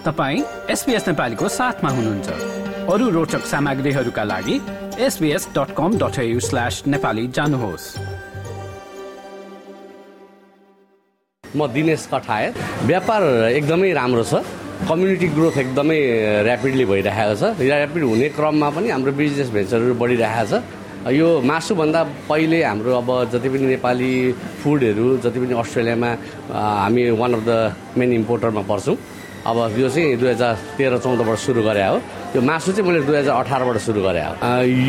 तपाईँ एसपिएस नेपालीको साथमा हुनुहुन्छ। अरू रोचक सामग्रीहरूका लागि SBS dot com dot slash Nepali जानुहोस्। म दिनेश कठायत व्यापार एकदमै राम्रो छ। कम्युनिटी ग्रोथ एकदमै ऱ्यापिडली भइरहेको छ। ऱ्यापिड हुने क्रममा पनि हाम्रो बिजनेस भेन्चरहरू बढिरहेको छ। यो मासुभन्दा पहिले हाम्रो अब जति पनि नेपाली फुडहरू जति पनि अस्ट्रेलियामा हामी वान अफ द मेन इम्पोर्टरमा पर्छौँ। अब यो चाहिँ दुई हजार तेह्र चौधबाट सुरु गरे हो। यो मासु चाहिँ मैले दुई हजार अठारबाट सुरु गरेँ हो।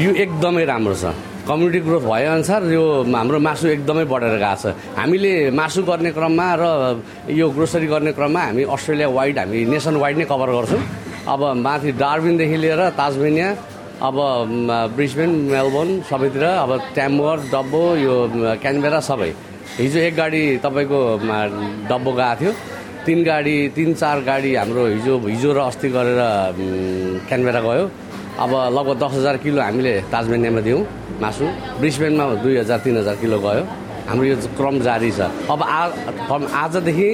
यो एकदमै राम्रो छ। कम्युनिटी ग्रोथ भएअनुसार यो हाम्रो मासु एकदमै बढेर गएको छ। हामीले मासु गर्ने क्रममा र यो ग्रोसरी गर्ने क्रममा हामी अस्ट्रेलिया वाइड हामी नेसन वाइड नै कभर गर्छौँ। अब माथि डार्बिनदेखि लिएर ताजमेनिया अब ब्रिस्बेन मेलबोर्न सबैतिर अब ट्याम्बर डब्बो यो क्यानबेरा सबै। हिजो एक गाडी तपाईँको डब्बो गएको थियो। तिन गाडी तिन चार गाडी हाम्रो हिजो हिजो र अस्ति गरेर क्यानबेरा गयो। अब लगभग दस हजार किलो हामीले ताजमेनियामा दियौँ मासु। ब्रिस्बेनमा दुई हजार तिन हजार किलो गयो। हाम्रो यो क्रम जारी छ। अब आ आजदेखि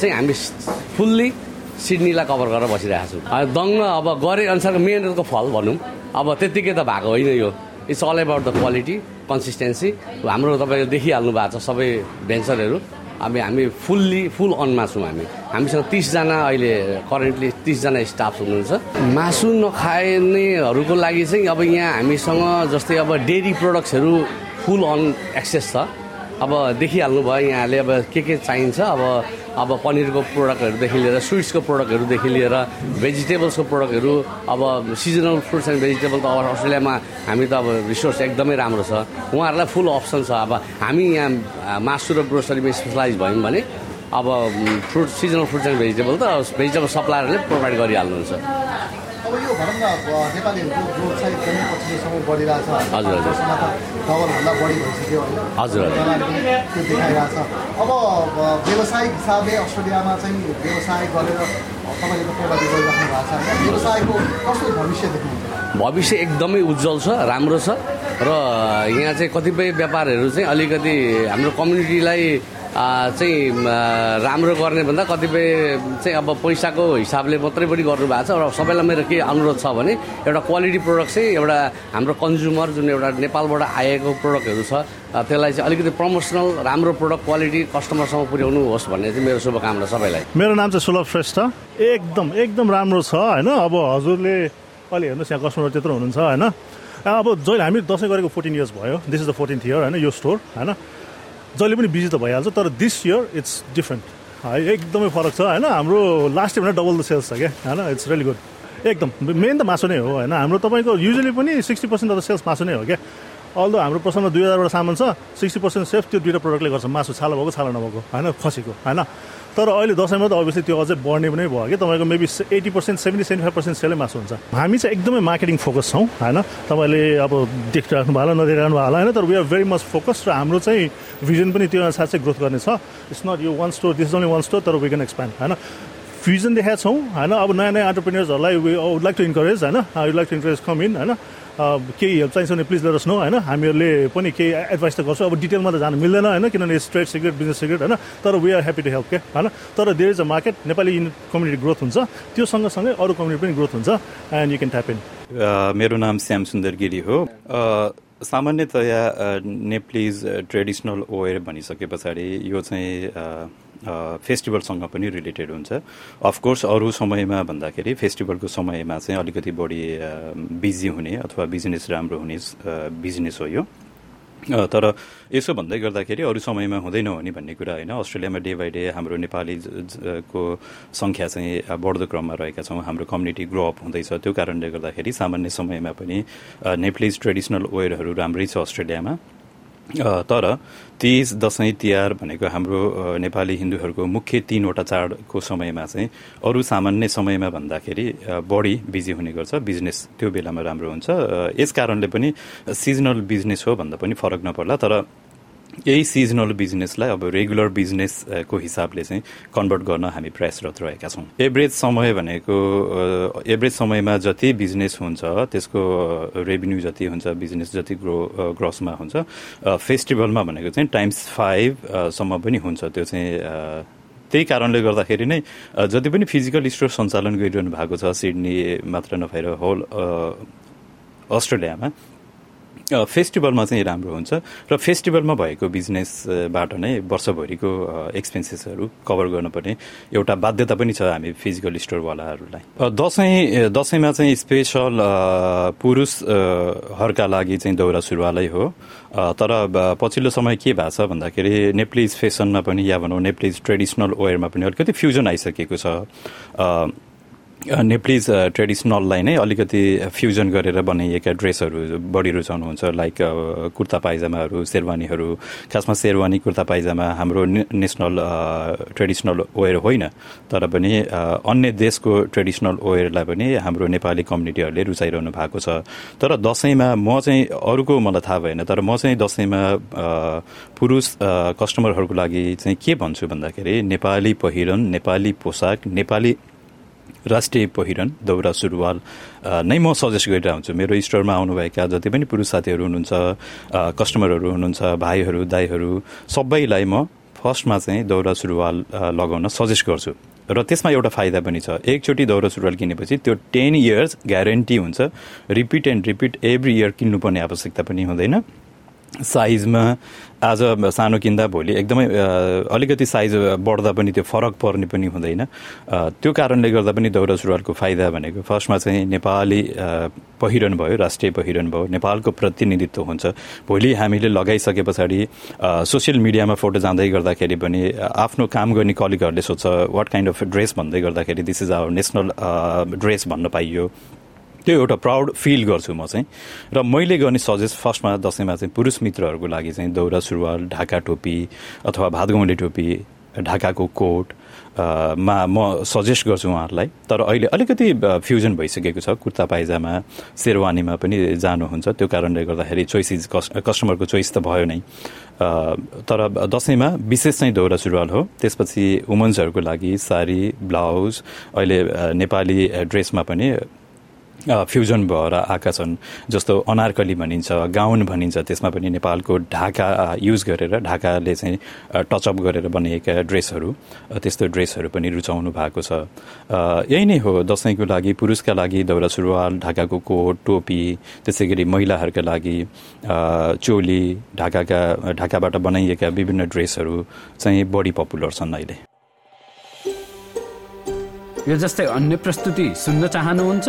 चाहिँ हामी फुल्ली सिडनीलाई कभर गरेर बसिरहेको छौँ। दङ्ग अब गरे अनुसारको मेहनतको फल भनौँ। अब त्यत्तिकै त भएको होइन यो। It's all about the quality consistency हाम्रो तपाईँले देखिहाल्नु भएको छ सबै भेन्चरहरू। अब हामी फुल्ली फुल अनमा छौँ हामी। हामीसँग तिसजना अहिले करेन्टली तिसजना स्टाफ हुनुहुन्छ। मासु नखानेहरूको लागि चाहिँ अब यहाँ हामीसँग जस्तै अब डेरी प्रडक्ट्सहरू फुल अन एक्सेस छ। अब देखिहाल्नु भयो यहाँले अब के के चाहिन्छ अब अब पनिरको प्रोडक्टहरूदेखि लिएर स्विट्सको प्रोडक्टहरूदेखि लिएर भेजिटेबल्सको प्रोडक्टहरू अब सिजनल फ्रुट्स एन्ड भेजिटेबल त अब अस्ट्रेलियामा हामी त अब रिसोर्स एकदमै राम्रो छ। उहाँहरूलाई फुल अप्सन छ। अब हामी यहाँ मासु र ग्रोसरीमा स्पेसलाइज भयौँ भने अब fruit seasonal fruits and vegetable त भेजिटेबल सप्लायरले प्रोभाइड गरिहाल्नुहुन्छ। भनौँ न नेपालीहरूको ग्रोथ चाहिँ एकदमै पछिल्लो समय बढिरहेछ हजुर, हजुर। वर्षमा त डबलभन्दा बढी भइसक्यो होइन हजुर, त्यो देखाइरहेछ अब अ, व्यावसायिक हिसाबले अस्ट्रेलियामा चाहिँ व्यवसाय गरेर तपाईँले त प्रगति गरिराख्नु भएको छ होइन व्यवसायको कस्तो भविष्य देख्नुहुन्छ भविष्य एकदमै उज्जवल छ राम्रो छ। र यहाँ चाहिँ कतिपय व्यापारहरू चाहिँ अलिकति हाम्रो कम्युनिटीलाई चाहिँ राम्रो गर्ने भन्दा कतिपय चाहिँ अब पैसाको हिसाबले मात्रै पनि गर्नुभएको छ र सबैलाई मेरो के अनुरोध छ भने एउटा क्वालिटी प्रोडक्ट चाहिँ एउटा हाम्रो कन्ज्युमर जुन एउटा नेपालबाट आएको प्रोडक्टहरू छ त्यसलाई चाहिँ अलिकति प्रमोसनल राम्रो प्रोडक्ट क्वालिटी कस्टमरसम्म पुर्याउनु होस् भन्ने चाहिँ मेरो शुभकामना सबैलाई। मेरो नाम चाहिँ सुलभ श्रेष्ठ। एकदम एकदम राम्रो छ होइन? अब हजुरले अहिले हेर्नुहोस् यहाँ कस्टमर त्यत्रो हुनुहुन्छ होइन? अब जहिले हामी दसैँ गरेको फोर्टिन इयर्स भयो। This is the fourteenth year होइन? यो स्टोर होइन? जहिले पनि बिजी त भइहाल्छ तर दिस इयर इट्स डिफ्रेन्ट है एकदमै फरक छ होइन? हाम्रो लास्ट इयरभन्दा डबल द सेल्स छ क्या होइन? इट्स रियली गुड एकदम मेन त मासु नै हो होइन? हाम्रो तपाईँको युजली पनि सिक्सटी पर्सेन्ट अफ सेल्स मासु नै हो क्या। अल्दो हाम्रो पसलमा दुई हजारवटा सामान छ सिक्सटी पर्सेन्ट सेफ त्यो दुइटा प्रडक्टले गर्छ। मासु छाला भएको छाला नभएको होइन? खसीको होइन? तर अहिले दसैँमा त अभियसली त्यो अझै बढ्ने पनि भयो कि? तपाईँको maybe eighty percent seventy seventy five percent सेलै मासु हुन्छ। हामी चाहिँ एकदमै मार्केटिङ फोकस छौँ होइन? तपाईँले अब देखिराख्नु भयो होला नदेखिराख्नु भयो होला होइन? तर we are very much focus र हाम्रो चाहिँ भिजन पनि त्यो अनुसार चाहिँ ग्रोथ गर्नेछ। इट्स नट यो one store this only one store तर वी क्यान एक्सप्यान्ड होइन? फ्युजन देखाएको छौँ होइन अब नयाँ नयाँ अन्टरप्रिनियर्सहरूलाई वुड लाइक टु इन्करेज होइन I would like to encourage come in होइन केही हेल्प चाहिन्छ भने प्लिज लेटस नो होइन हामीहरूले पनि केही एडभाइस त गर्छौँ अब डिटेलमा त जानु मिल्दैन होइन किनभने स्ट्रेट सिक्रेट बिजनेस सिक्रेट होइन तर we are happy to help के होइन तर there is a market Nepali community growth हुन्छ त्यो सँगसँगै अरू कम्युनिटी पनि ग्रोथ हुन्छ and you can tap in मेरो नाम श्याम सुन्दर गिरी हो। अ, सामान्यतया नेप्लिज ट्रेडिसनल ओयर भनिसके पछाडि यो चाहिँ अ, फेस्टिभलसँग पनि रिलेटेड हुन्छ। अफकोर्स अरू समयमा भन्दाखेरि फेस्टिभलको समयमा चाहिँ अलिकति बढी बिजी हुने अथवा बिजनेस राम्रो हुने बिजनेस हो यो। तर यसो भन्दै गर्दाखेरि अरू समयमा हुँदैन हो नि भन्ने कुरा होइन। अस्ट्रेलियामा डे बाई डे हाम्रो नेपाली ज- ज- को सङ्ख्या चाहिँ बढ्दो क्रममा रहेका छौँ। हाम्रो कम्युनिटी ग्रो अप हुँदैछ। त्यो कारणले गर्दाखेरि सामान्य समयमा पनि नेप्लिज ट्रेडिसनल वेयरहरू राम्रै छ अस्ट्रेलियामा। तर तिज दसैँ तिहार भनेको हाम्रो नेपाली हिन्दूहरूको मुख्य तीनवटा चाडको समयमा चाहिँ अरू सामान्य समयमा भन्दाखेरि बढी बिजी हुने गर्छ बिजनेस त्यो बेलामा राम्रो हुन्छ। यस कारणले पनि सिजनल बिजनेस हो भन्दा पनि फरक नपर्ला। तर यही सिजनल बिजनेसलाई अब रेगुलर बिजनेसको हिसाबले चाहिँ कन्भर्ट गर्न हामी प्रयासरत रहेका छौँ। एभरेज समय भनेको एभरेज समयमा जति बिजनेस हुन्छ त्यसको रेभिन्यू जति हुन्छ बिजनेस जति ग्रो ग्रसमा हुन्छ फेस्टिभलमा भनेको चाहिँ टाइम्स फाइभ सम्म पनि हुन्छ। त्यो चाहिँ त्यही कारणले गर्दाखेरि नै जति पनि फिजिकल स्टोर सञ्चालन गरिरहनु भएको छ सिडनी मात्र नभएर होल अस्ट्रेलियामा फेस्टिभलमा चाहिँ राम्रो हुन्छ र फेस्टिभलमा भएको बिजनेसबाट नै वर्षभरिको एक्सपेन्सेसहरू कभर गर्नुपर्ने एउटा बाध्यता पनि छ हामी फिजिकल स्टोरवालाहरूलाई दसैँ दसैँमा चाहिँ स्पेसल पुरुषहरूका लागि चाहिँ दौरा सुरुवालै हो। तर पछिल्लो समय के भएको छ भन्दाखेरि नेप्लिज फेसनमा पनि या भनौँ नेप्लिज ट्रेडिसनल वेयरमा पनि अलिकति फ्युजन आइसकेको छ। नेप्लिज ट्रेडिसनललाई नै अलिकति फ्युजन गरेर बनाइएका ड्रेसहरू बढी रुचाउनुहुन्छ लाइक कुर्ता पाइजामाहरू शेरवानीहरू। खासमा शेरवानी कुर्ता पाइजामा हाम्रो नेसनल ट्रेडिसनल वेयर होइन। तर पनि अन्य देशको ट्रेडिसनल वेयरलाई पनि हाम्रो नेपाली कम्युनिटीहरूले रुचाइरहनु भएको छ। तर दसैँमा म चाहिँ अरूको मलाई थाहा भएन तर म चाहिँ दसैँमा पुरुष कस्टमरहरूको लागि चाहिँ के भन्छु भन्दाखेरि नेपाली पहिरन नेपाली पोसाक नेपाली राष्ट्रिय पहिरन दौरा सुरुवाल। नै म सजेस्ट गरिरहेको हुन्छु मेरो स्टोरमा आउनुभएका जति पनि पुरुष साथीहरू हुनुहुन्छ कस्टमरहरू हुनुहुन्छ भाइहरू दाईहरू सबैलाई म फर्स्टमा चाहिँ दौरा सुरुवाल लगाउन सजेस्ट गर्छु। र त्यसमा एउटा फाइदा पनि छ एकचोटि दौरा सुरुवाल किनेपछि त्यो टेन इयर्स ग्यारेन्टी हुन्छ repeat and repeat every year किन्नुपर्ने आवश्यकता पनि हुँदैन। साइजमा आज सानो किन्दा भोलि एकदमै अलिकति साइज बढ्दा पनि त्यो फरक पर्ने पनि हुँदैन। त्यो कारणले गर्दा पनि दौरा सुरुवालको फाइदा भनेको फर्स्टमा चाहिँ नेपाली पहिरन भयो राष्ट्रिय पहिरन भयो। नेपालको प्रतिनिधित्व हुन्छ। भोलि हामीले लगाइसके पछाडि सोसियल मिडियामा फोटो जाँदै गर्दाखेरि पनि आफ्नो काम गर्ने कलिगहरूले सोध्छ वाट काइन्ड अफ ड्रेस भन्दै गर्दाखेरि this is our national dress भन्न पाइयो। त्यो एउटा प्राउड फिल गर्छु म चाहिँ। र मैले गर्ने सजेस्ट फर्स्टमा दसैँमा चाहिँ पुरुष मित्रहरूको लागि चाहिँ दौरा सुरुवाल ढाका टोपी अथवा भातगौँले टोपी ढाकाको कोट मा म सजेस्ट गर्छु उहाँहरूलाई। तर अहिले अलिकति फ्युजन भइसकेको छ। कुर्ता पाइजामा शेरवानीमा पनि जानुहुन्छ। त्यो कारणले गर्दाखेरि चोइस कस्टमरको चोइस त भयो नै। तर दसैँमा विशेष चाहिँ दौरा सुरुवाल हो। त्यसपछि वुमन्सहरूको लागि साडी ब्लाउज अहिले नेपाली ड्रेसमा पनि फ्युजन भएर आएका छन् जस्तो अनारकली भनिन्छ गाउन भनिन्छ त्यसमा पनि नेपालको ढाका युज गरेर ढाकाले चाहिँ टचअप गरेर बनाइएका ड्रेसहरू त्यस्तो ड्रेसहरू पनि रुचाउनु भएको छ। यही नै हो दसैँको लागि पुरुषका लागि दौरा सुरुवाल ढाकाको कोट टोपी त्यसै गरी महिलाहरूका लागि चोली ढाकाका ढाकाबाट बनाइएका विभिन्न ड्रेसहरू चाहिँ बढी पपुलर छन् अहिले। यो जस्तै अन्य प्रस्तुति सुन्न चाहनुहुन्छ?